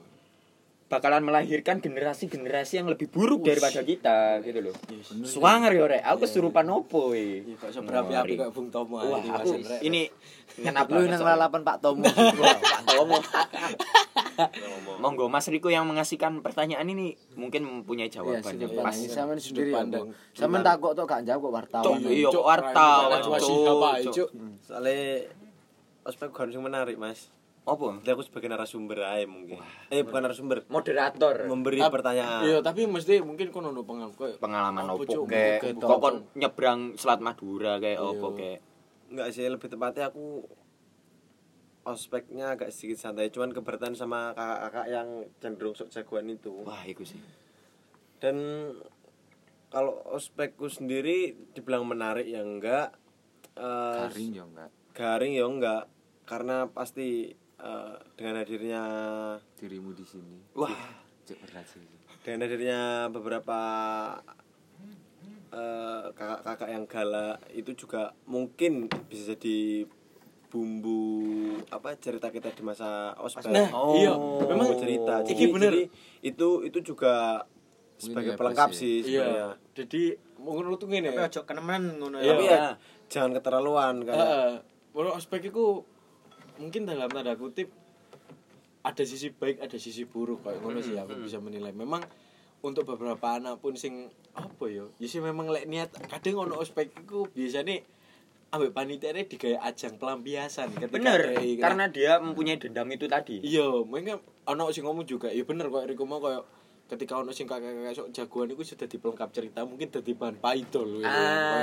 Bakalan melahirkan generasi-generasi yang lebih buruk daripada kita gitu loh Yes. Swanger ya rek aku kesurupan opo eh. Iya, kok seberapi-api kayak Bung Tomo Wah, aku ini kenapa Lu nang lalapan Pak Tomo. <laughs> Pak Tomo. <laughs> Monggo Mas Riko yang mengasihkan pertanyaan ini mungkin mempunyai Iya, jawabannya sudut pas. sampean sendiri ya. pandang. Sampean takok tok gak jawab kok wartawan. iya Cuk, wartawan, ospek bukan yang menarik mas Apa? Jadi aku sebagai narasumber aja mungkin Eh bukan narasumber Moderator. Memberi Tap- pertanyaan Iya, tapi mesti mungkin kono ono pengaku. Pengalaman Apa, opo kayak kok bukan. kon nyebrang Selat Madura kayak Iya. opo kayak. Enggak sih lebih tepatnya aku Ospeknya agak sedikit santai Cuman keberatan sama kakak-kakak yang cenderung sok jagoan itu Wah, iku sih. Dan kalau ospekku sendiri dibilang menarik ya enggak eh, Garing yo enggak. garing ya enggak karena pasti eh, dengan hadirnya Dirimu di sini. Wah, Cek berat sih. dengan hadirnya beberapa eh, kakak-kakak yang galak itu juga mungkin bisa jadi bumbu apa cerita kita di masa ospek Nah, Oh. iya, memang memang cerita Iki jadi, bener. jadi itu itu juga sebagai nilai pelengkap plus sih Iya. sebenarnya Jadi menurut tuh ngene. Tapi ojo kenemen ngono Iya. tapi ya jangan keterlaluan karena Heeh. Kalau ospek itu mungkin dalam tanda kutip ada sisi baik, ada sisi buruk kayak ngono sih aku bisa menilai. Memang untuk beberapa anak pun sing apa ya, ya sih memang lek niat kadang ono ospek iku biasanya ambek panitia ini digawe ajang pelampiasan ketika bener ada- karena dia mempunyai dendam itu tadi. Iya mereka ono sing ngomong juga ya bener kok Riko mau kayak ketika ono sing kakak sok jagoan itu sudah dipelengkap cerita mungkin dadi bahan paidol kayak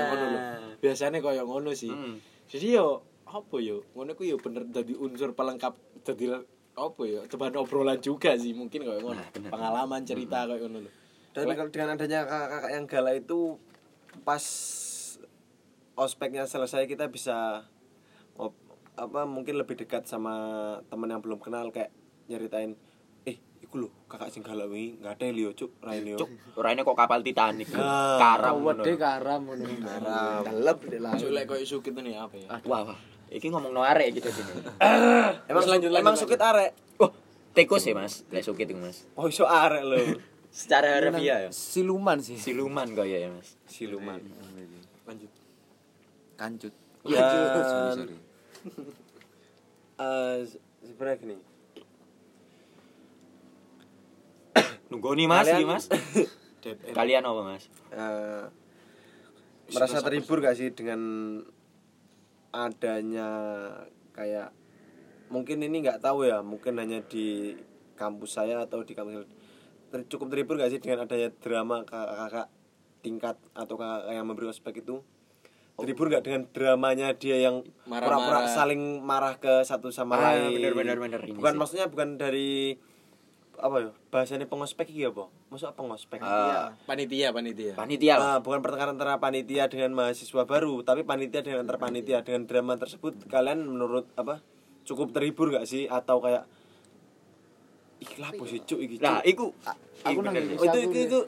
ngono lho. Biasanya kayak ngono sih. Hmm. jadi yo apa yo? Ngono ku yo bener dadi unsur pelengkap dadi apa yo? Bahan obrolan juga sih mungkin kayak ngono. Pengalaman cerita kayak ngono lho. Dan kalau dengan adanya kakak-kakak yang galak itu pas ospeknya selesai kita bisa apa mungkin lebih dekat sama teman yang belum kenal kayak nyeritain eh iku lho kakak sing galak wingi nggak ada Leo cuk raine yo. Cuk orangnya kok kapal Titanic Ah. karam deh karam ngono. Karam. Masuk lek koyo sukit ini apa ya? Wah wah iki ngomong no arek gitu sini. <laughs> Emang lanjut, lanjut, emang sukit arek? Oh tikus ya mas. Lek sukit itu mas. Oh iso arek lho. <laughs> Secara harfiah ya? Siluman sih. siluman kaya ya mas? Siluman. Lanjut. Kancut. Dan- <laughs> Sorry, sorry. Eh, sebenarnya gini. <coughs> Nunggu nih mas Kalian- nih mas. Kalian apa mas? Eh, merasa terhibur gak sih dengan adanya kayak mungkin ini nggak tahu ya mungkin hanya di kampus saya atau di kampus ter- cukup terhibur gak sih dengan adanya drama kakak-kakak tingkat atau kakak yang memberi ospek itu? Terhibur nggak dengan dramanya dia yang pura-pura saling marah ke satu sama Ah, lain? bener, bener, bener, bukan sih. maksudnya bukan dari apa ya bahasanya pengospek iki apa? Maksud apa pengospek? Ah, panitia. panitia panitia. Lah. Ah, bukan pertengkaran antara panitia dengan mahasiswa baru, tapi panitia dengan antar panitia dengan drama tersebut kalian menurut apa cukup terhibur gak sih? Atau kayak iki lah apa sih cuk iki nah cuk? iku Aku nang itu, itu itu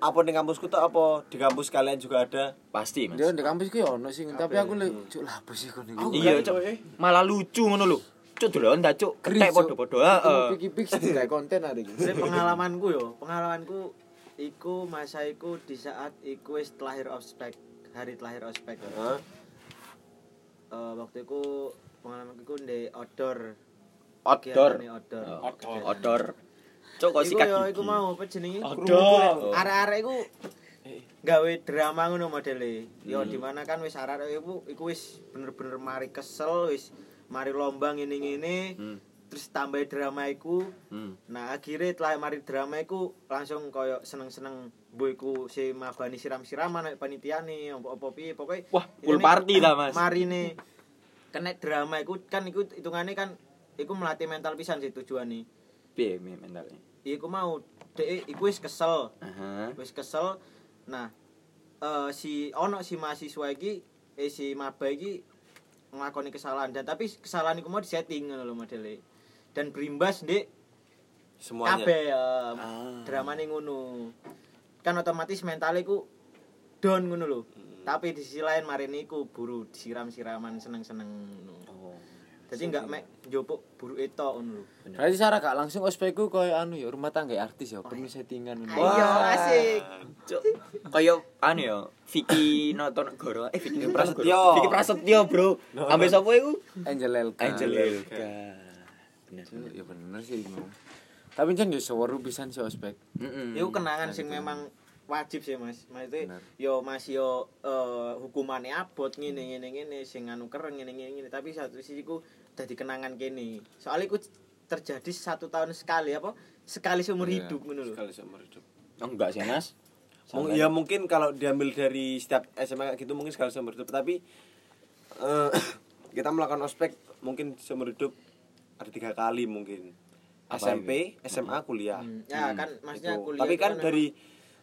apa di kampusku tuh apa? Di kampus kalian juga ada? Pasti mas. Di kampus ki ono sih, tapi aku lek cuk lah apa sih kon iki. iya cuk. Malah lucu ngono lho cuk delon ta cuk ketek heeh Piki-piki sih kayak konten ada iki. Pengalamanku yo, pengalamanku iku masa iku di saat iku wis lahir ospek, hari lahir ospek. Hah? Eh, waktu iku pengalamanku iku di outdoor. outdoor Kegiatan outdoor. Oh, outdoor cuk kok sikat yo gigi iku mau apa jenenge? Outdoor. Arek-arek iku gawe drama ngono modele. Yo di mana kan wis arek-arek iku iku wis bener-bener mari kesel wis mari lomba ngene-ngene. Hmm. Terus tambah drama iku Hmm. Nah akhirnya telah mari drama iku langsung koyo seneng-seneng boyku si mabani siram-siraman nek panitia nih opo-opo piye pokoke Wah, full party lah, Mas. Mari nih kena drama iku kan iku hitungannya kan iku melatih mental pisan sih tujuannya. piye mi mentalnya Iku mau dek iku wis kesel, aha wis kesel. Nah eh si ono si mahasiswa iki eh si maba iki nglakoni kesalahan. Dan tapi kesalahan iku mau disetting ngono lho modele. Dan berimbas ndek semuanya? Kabeh ya Ah. dramane ngono. Kan otomatis mentalnya ku down ngono lho. Tapi di sisi lain marine iku buru disiram-siraman seneng-seneng ngono jadi enggak mek njupuk buru itu ngono lho. Berarti Sarah gak langsung ospekku koyo anu ya rumah tangga artis ya, penuh settingan ngono. ayo asik. Kaya anu ya Vicky Notonegoro eh Vicky Prasetyo. Vicky Prasetyo bro. Ambil sapa iku? Angel Elka. Angel Elka bener. Ya bener sih emang. Tapi jan yo seweru pisan sih ospek. Mm-mm. itu kenangan sing memang wajib sih mas. Maksudnya Bener. yo masih yo eh, hukumannya abot ngene ngene ngene sing anu keren ngene ngene ngene tapi satu sisi ku dadi kenangan kene soalnya ku terjadi satu tahun sekali apa? Sekali seumur Iya. hidup ngono lho. sekali seumur hidup. Oh, enggak sih mas? Mung- ya mungkin kalau diambil dari setiap SMA kayak gitu mungkin sekali seumur hidup. Tapi eh, <coughs> kita melakukan ospek mungkin seumur hidup ada tiga kali mungkin. Apa SMP SMA kuliah. Hmm, ya kan maksudnya Itu. kuliah tapi itu kan memang- dari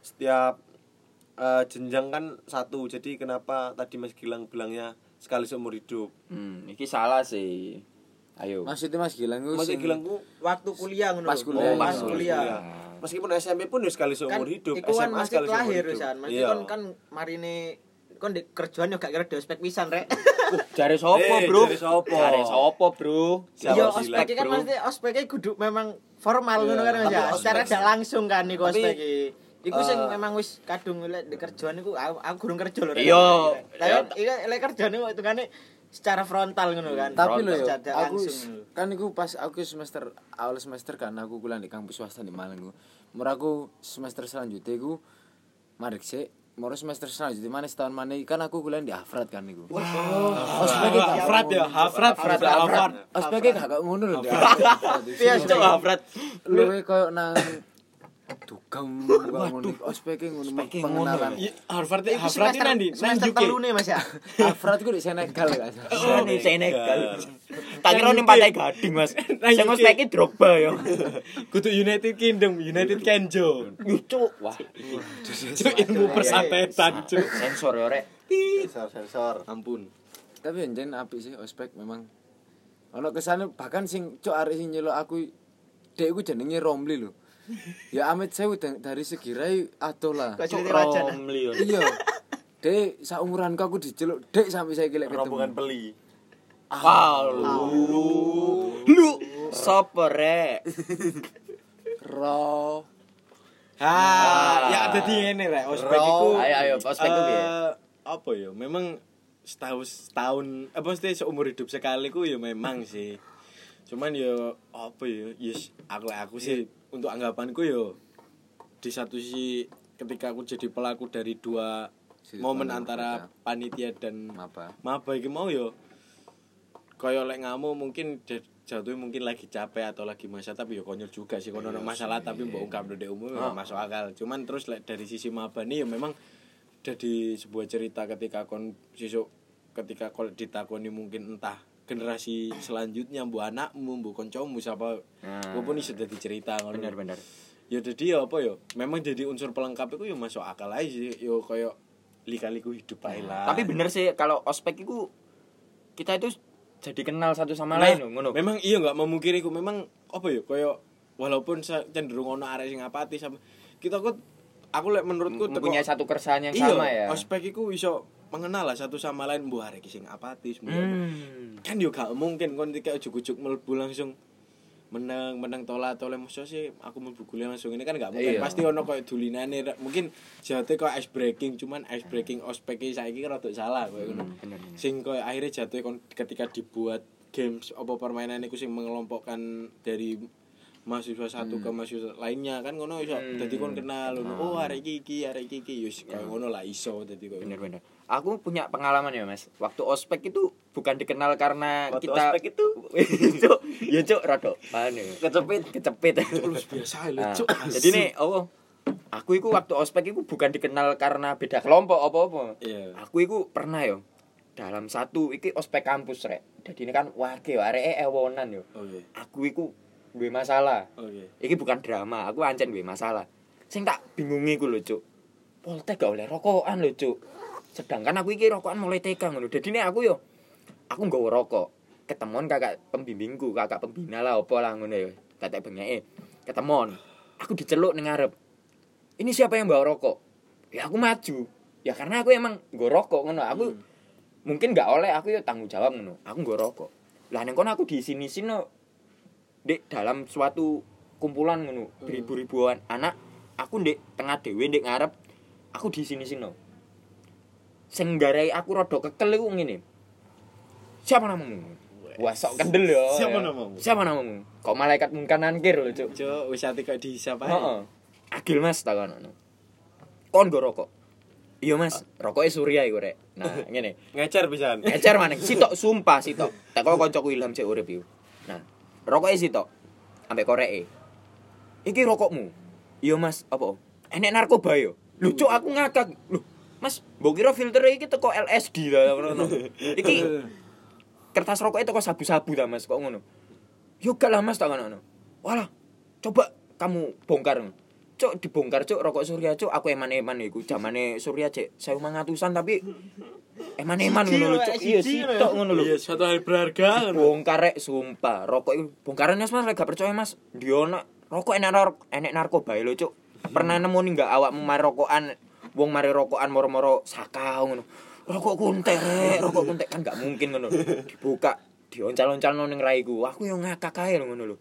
setiap eh, jenjang kan satu. Jadi kenapa tadi Mas Gilang bilangnya sekali seumur hidup hmm iki salah sih ayo Maksudnya Mas Gilang ku Mas sing- Gilangku waktu kuliah ngono Pas lho. kuliah, Oh, pas iya. kuliah. meskipun SMP pun ya sekali Kan seumur hidup iku kan SMA masih sekali seumur lahir hidup wisan. Masih Iya. kan kan marine kon di kerjaan yo gak kira di ospek pisan rek. <laughs> Jare sopo, Eh, Bro? jare sopo? Jare sopo, Bro? Iya, ospek kan maksudnya ospeknya kudu memang formal ngono kan Mas ya. tapi Secara tidak langsung kan Tapi, ospek. Iku sing eh, memang wis kadung lek di kerjaan iku aku, aku gurung kerja lho. Iya. Tapi kan iki lek kerjaan iku hitungane secara frontal ngono kan. tapi Frontal, tidak aku kan iku pas aku semester awal semester kan aku kuliah di kampus swasta di Malang iku Mur aku semester selanjutnya iku marik sih Moro semester selanjutnya mana setahun mana kan aku kuliah di Afrat kan iku. Wah. Ospek gak Hafrat ya, Hafrat, Hafrat, Hafrat. Ospek gak gak ngono lho. Iya, Cuk, Afrat. Luwe koyo nang <laughs> dugem kok ngono. Ospek ngono pengenalan. Iya, Harvard Iki Hafrat ini semester- nanti nang semester UK. telu nih Mas ya. <laughs> Afrat ku di Senegal? <laughs> Oh, nih Senegal. Tak kira ning Pantai Gading, Mas. Sing UK. ngospeki Drogba yo. Kudu United Kingdom, United Kenjo. Cuk. Wah, Cuk ilmu persapetan, cuk. sensor yo rek. Sensor sensor. Ampun. Tapi anjen apik sih ospek memang. Ono kesane bahkan sing cok arek sing nyelok aku dek iku jenenge Romli lho. Ya amit sewu da- dari segi rai atuh lah. Kok cerita wajan. Romli yo. Iya. Dek saumuranku aku diceluk dek sampai saya gilek ketemu. peli. Wow, lu. Lu sapa rek? Ro. Ha, ya dadi ngene rek, ospek iku. Ayo, ayo, ospek ku piye? eh, Apa ya? Memang setahun setahun apa mesti seumur hidup sekali ku ya memang sih. Cuman ya apa ya? Yes, aku aku sih untuk anggapanku ya di satu sisi ketika aku jadi pelaku dari dua Sisi momen antara berbeda. panitia dan Maba. maba iki mau ya kaya lek ngamu mungkin jatuhnya mungkin lagi capek atau lagi masa tapi ya konyol juga sih kono ono masalah tapi mbok ungkap ndek umum ya masuk akal cuman terus lek dari sisi maba nih ya memang jadi sebuah cerita ketika kon sesuk ketika kon ditakoni mungkin entah generasi selanjutnya bu anakmu bu koncomu siapa Nah. walaupun iso dadi cerita ngono Bener bener. ya jadi ya apa ya memang jadi unsur pelengkap itu ya masuk akal aja sih yo koyo lika-liku hidup ae lah Tapi bener sih kalau ospek itu kita itu jadi kenal satu sama Nah, lain ngono. Memang iya nggak memungkiri ku memang apa ya koyo walaupun cenderung ono arek sing apati sama kita kok aku lek menurutku Mempunyai satu keresahan yang iya, sama ya. ospek iku iso mengenal lah satu sama lain mbok arek sing apatis mbok Hmm. kan yo gak mungkin kon ketika ujuk-ujuk mlebu langsung menang menang tola tole maksudnya sih aku mlebu kuliah langsung ini kan gak mungkin Iya. pasti ono dulinane Rek. mungkin jatuh koyo ice breaking cuman ice breaking ospek saiki kan rada salah bener, bener. sing koyo akhirnya jatuh ketika dibuat games apa permainan iku sing mengelompokkan dari mahasiswa satu ke mahasiswa lainnya kan ngono iso dadi kon kenal ngono. oh arek iki iki arek iki iki yus koyo ngono lah iso dadi koyo Bener bener. Aku punya pengalaman ya mas. Waktu ospek itu bukan dikenal karena Waktu kita. ospek itu? <laughs> cuk, ya cuk, rado. Anu, kecepit, kecepit. Terus biasa lho Nah, cuk jadi nih, oh, aku itu waktu ospek itu bukan dikenal karena beda kelompok apa-apa. Iya. Aku itu pernah yo dalam satu iki ospek kampus rek. Jadi ini kan wage yo areke ewonan yo. oke Aku iku duwe masalah. Iki bukan drama, aku ancen duwe masalah. Sing tak bingungi ku lho, Cuk. Poltek gak oleh rokokan lho, Cuk. Sedangkan aku iki rokokan mulai TK ngono. Dadi nek aku yo aku nggawa rokok. Ketemuan kakak pembimbingku, kakak pembina lah opo lah ngono ya. Kakak bengeke. Ketemuan. Aku diceluk ning ngarep. Ini siapa yang bawa rokok? Ya aku maju. Ya karena aku emang nggo rokok ngono. Aku mungkin gak oleh aku yo tanggung jawab ngono. Aku nggo rokok. Lah ning kono aku di sini-sini di dalam suatu kumpulan ngono beribu-ribuan anak aku ndek tengah dewe ndek ngarep aku di sini sini sing nggarai aku rada kekel iku ngene. Siapa namamu? Wah sok kendel ya Siapa ya. namamu? siapa namamu? Kok malaikat mungkin nangkir lho cuk. Cuk wis ati kok disapa heeh. Agil mas takonono kon go rokok? Iya mas rokoknya surya iku rek. Nah ngene. <laughs> Ngecer pisan. Ngecer maneh. Sitok sumpah sitok. Teko kancaku Ilham cek urip iku. Nah, rokoke sitok. Ambek koreke. Iki rokokmu. Iya Mas, apa? Enek narkoba yo. Lho cuk aku ngakak. Lho, Mas, mbok kira filter iki teko LSD ta ngono. Iki kertas rokoknya teko sabu-sabu ta Mas, kok ngono. Yo lah Mas tak ngono. Walah, coba kamu bongkar. Cuk dibongkar cuk rokok Surya cuk. Aku eman-eman iku. Zamane Surya cek 1500-an tapi eman-eman ngono lho cuk. iya ya. sitok ngono lho. Iya suatu hal berharga bongkar rek sumpah. Rokok itu bongkaran mas gak percaya mas. Diono rokok enak nar enek narkoba lho cuk. Pernah nemu nih gak awakmu mari rokokan wong mari rokokan moro-moro sakau ngono? Rokok kuntek rek rokok kuntek. Kan gak mungkin ngono dibuka dioncal-oncal ning raiku aku yo ngakak ae ngono lho.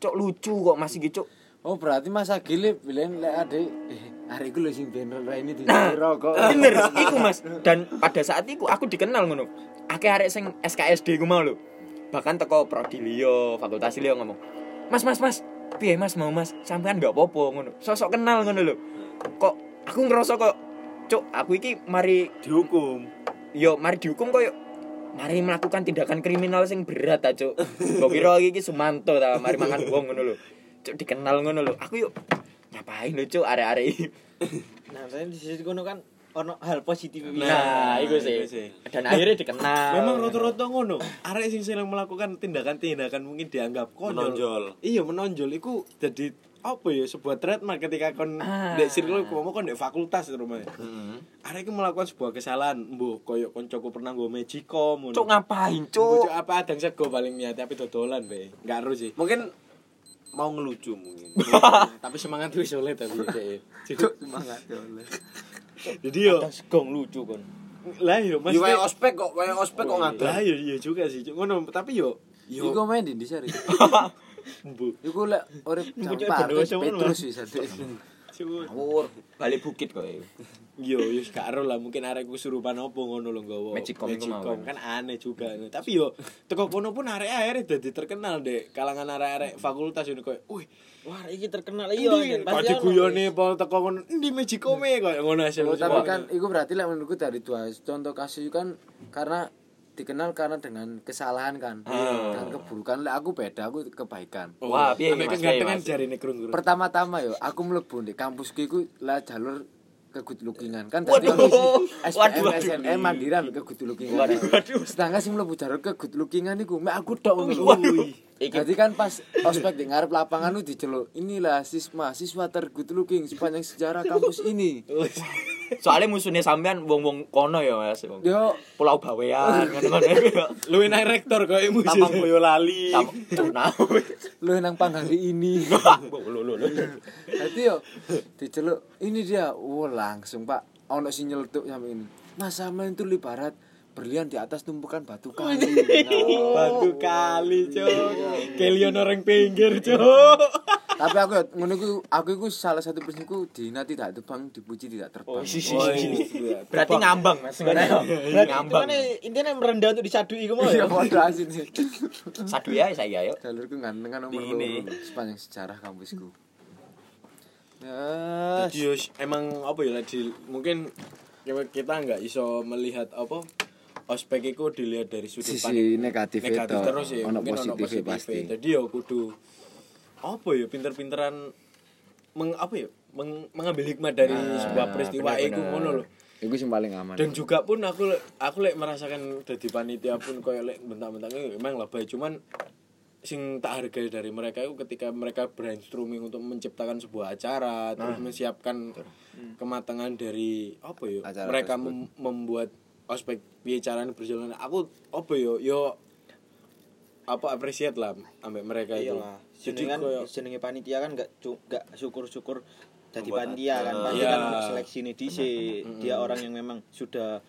Cok lucu kok masih gitu cok Oh berarti masa gile bilang lek ade eh hari iku lho sing ra ini di Nah, rokok. bener iku mas. Dan pada saat itu aku dikenal ngono. Akeh arek sing SKSD ku mau lho. Bahkan teko Prodilio fakultas Lio ngomong mas mas mas piye mas? Mau mas? Sampean gak popo ngono. Sosok kenal ngono lho. Kok aku ngerasa kok cuk aku iki mari dihukum. Yo mari dihukum koyo mari melakukan tindakan kriminal sing berat ta cuk. Mbok kira iki Sumanto ta mari mangan wong ngono lho cuk dikenal ngono lho aku yo ngapain lho cuk arek-arek iki <laughs> Nah, saya di sisi kono kan ono hal positif Nah, iku sih. iku sih. Dan akhirnya dikenal. Memang rata-rata ngono. Arek sing sering melakukan tindakan-tindakan mungkin dianggap konyol. Menonjol. Iya, menonjol iku jadi apa ya sebuah trademark ketika kon Ah. dek circle ku mau kon dek fakultas rumahnya. Arek iku melakukan sebuah kesalahan, mbuh koyo koncoku pernah nggo magicom ngono. Cuk ngapain, Cuk, cuk? apa adang sego paling niat tapi dodolan be. Enggak ero sih. mungkin mau ngelucu mungkin <laughs> tapi semangat wis oleh tapi. <laughs> Cuk semangat ya Allah. Jadi yo Kadang segong lucu kon. lah yo mesti wae ospek kok wae ospek kok Lah ngadang yo iya juga sih. Ngono, tapi yo yo Iku main di sari. <laughs> mbuh. Iku lek urip Petrus Mas. Cuk. Ngawur, balik bukit kok. Yo, yo gak ero lah mungkin arek kesurupan opo ngono lho nggawa. Magicom Magicom. kan. aneh juga. Tapi yo teko kono pun arek akhirnya dadi terkenal dek kalangan arek-arek fakultas ini koyo, "Wih, Wah, iki terkenal iya iya kok diguyone po teko kono endi Magicome koyo ngono hasil. Oh, tapi kan iku berarti lek menurutku dari dua contoh kasus kan karena dikenal karena dengan kesalahan kan dan keburukan lek aku beda aku kebaikan Wah, piye Ambek Mas? kegantengan Piye, Mas? jarine krung-krung. pertama-tama yo aku mlebu di kampusku iku lah jalur ke good lookingan kan Waduh. tadi SPM Waduh, waduh. SNM mandiran ke good lookingan Waduh, waduh. sedangkan sing mlebu jalur ke good lookingan iku mek aku tok ngono. Iki Jadi kan pas ospek di ngarep lapangan lu diceluk inilah siswa siswa tergood looking sepanjang sejarah kampus ini <laughs> soalnya musuhnya sampean wong-wong kono ya, Mas. Yo Pulau Bawean <laughs> ngono-ngono. Lu enak rektor koyo musuh. tampang boyolali Nah. <laughs> lu nang pang hari ini. Jadi yo diceluk ini dia wah langsung pak ono sing nyeletuk sampe ini mas sama itu ibarat berlian di atas tumpukan batu kali. Batu kali, Cuk. Kelion orang pinggir, Cuk. tapi aku yo ngono iku aku iku salah satu prinsipku dina tidak terbang dipuji tidak terbang. Berarti ngambang, Mas. Berarti Ngambang. intinya merendah untuk disadui iku mau ya? Ya. padha asin sih. Sadu ya saya ayo. jalurku ganteng kan nomor sepanjang sejarah kampusku. Ya Jadi emang apa ya di mungkin kita nggak iso melihat apa ospek itu dilihat dari sudut Sisi pandang negatif negatif itu, terus ya ono positifnya. pasti. jadi yo kudu apa ya pinter-pinteran meng apa ya meng- mengambil hikmah dari sebuah peristiwa bener, itu ngono loh Iku sing paling aman. dan juga pun aku aku lek merasakan jadi panitia pun koyo lek bentak-bentak ini emang lah baik cuman sing tak hargai dari mereka itu ketika mereka brainstorming untuk menciptakan sebuah acara terus menyiapkan kematangan dari apa ya Acara mereka mem- membuat ospek piye caranya berjalan aku apa yo yo apa apresiat lah ambek mereka itu jadi kan koyo jenenge panitia kan enggak enggak syukur-syukur jadi panitia kan. Iya. kan untuk seleksi ini dhisik. Dia orang yang memang sudah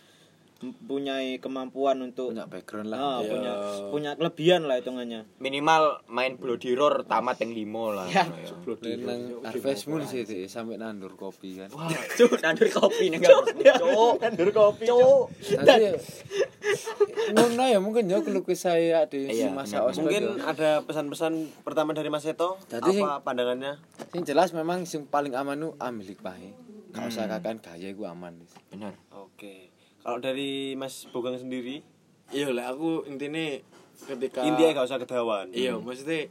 mempunyai kemampuan untuk punya background lah. Ah, Iya. punya punya kelebihan lah hitungannya. Minimal main Bloody Roar tamat yang limo lah. Ya. Nang Harvest Moon sih sih sampai nandur kopi kan. Wah, <laughs> cuk, nandur kopi nih enggak. Cuk, nandur kopi. Cuk. Nanti ngono ya mungkin ya keluh kesah saya di Iya, masa benar. ospek. mungkin ya. ada pesan-pesan pertama dari Mas Seto apa pandangannya Sing jelas memang sing paling aman nu ambil pahe. Gak usah Hmm. kakan gaya iku aman. Benar. oke kalau dari Mas Bogang sendiri? Iya lah aku intinya ketika intinya gak usah kedawan iya maksudnya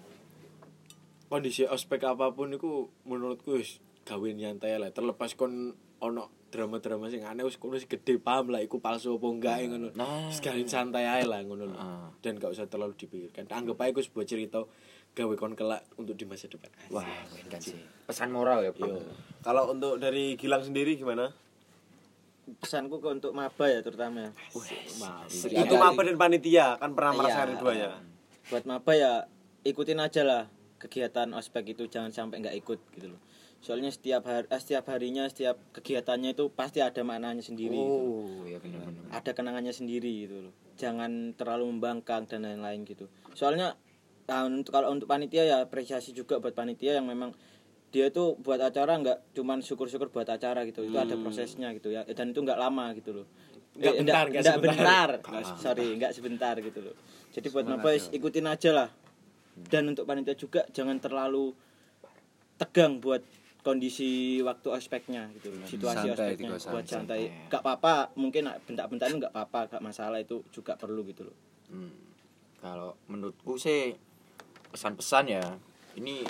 kondisi ospek apa pun itu menurutku wis gawe nyantai lah. Terlepas kon ono drama-drama sing aneh wis kono gede paham lah iku palsu apa enggak ngono. Nah. sekali santai ae lah ngono Ah. dan gak usah terlalu dipikirkan. Anggap aja iku sebuah cerita gawe kon kelak untuk di masa depan. Wah, kan sih. Pesan moral ya, Pak. Yo. kalau untuk dari Gilang sendiri gimana Pesanku ke untuk maba ya terutama ya. itu apa dan panitia kan pernah Iya. merasakan duanya Buat maba ya ikutin aja lah kegiatan ospek itu jangan sampai nggak ikut gitu loh. Soalnya setiap hari eh, setiap harinya setiap kegiatannya itu pasti ada maknanya sendiri gitu. Oh, ya benar benar. ada kenangannya sendiri gitu loh jangan terlalu membangkang dan lain-lain gitu soalnya nah, untuk kalau untuk panitia ya apresiasi juga buat panitia yang memang dia itu buat acara nggak cuman syukur-syukur buat acara gitu. Itu ada prosesnya gitu ya. Dan itu nggak lama gitu loh. Nggak Eh, bentar, nggak nggak bentar, sebentar. sorry nggak sebentar gitu loh. Jadi buat mabes ikutin aja lah. Dan untuk panitia juga jangan terlalu tegang buat kondisi waktu aspeknya gitu loh. Situasi Santai, aspeknya buat santai. santai. Gak apa-apa mungkin bentak-bentak nggak apa-apa gak masalah itu juga perlu gitu loh. Hmm. Kalau menurutku sih pesan-pesan ya ini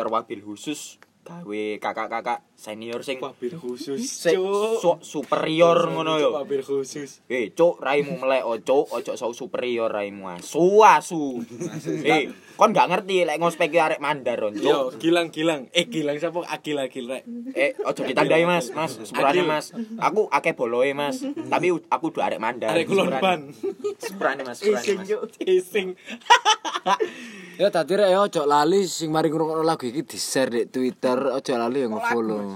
terwabil khusus gawe kakak-kakak senior sing Wabil khusus. su- superior ngono yo. Wabil khusus. Eh, cuk, raimu melek oh, cuk, ojo sau superior raimu asu asu. eh, kon gak ngerti lek ngospek arek mandar on, Yo, cuk. gilang-gilang. Eh, gilang siapa? Agil agil rek. Eh, ojo ditandai Mas, Mas, sepurane Mas. Aku akeh boloe Mas, tapi aku udah arek mandar. Arek kulon ban. Sepurane Mas, sepurane Mas. Ising. Ya tadi rek ya ojo lali sing mari ngrungokno lagu iki di-share di Twitter, ojo lali ya nge-follow.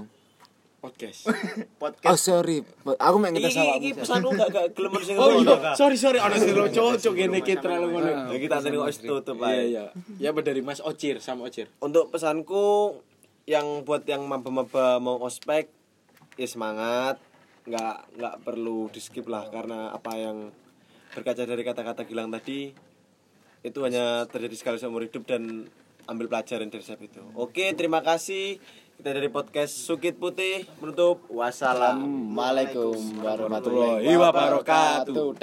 <laughs> Podcast. Oh sorry, aku mek ngetes Iki awakmu. iki pesanku gak gak gelem <laughs> sing Oh iya, sorry sorry, ana sing cocok ngene iki terlalu ngono. Ya kita tadi kok wis tutup Iya ae. iya. Ya dari Mas Ocir sama Ocir. Untuk pesanku yang buat yang maba-maba mau ospek ya semangat, nggak nggak perlu di skip lah karena apa yang berkaca dari kata-kata Gilang tadi itu hanya terjadi sekali seumur hidup dan ambil pelajaran dari saya itu. Oke, terima kasih. Kita dari podcast Sukit Putih menutup wassalam. Assalamualaikum warahmatullahi wabarakatuh.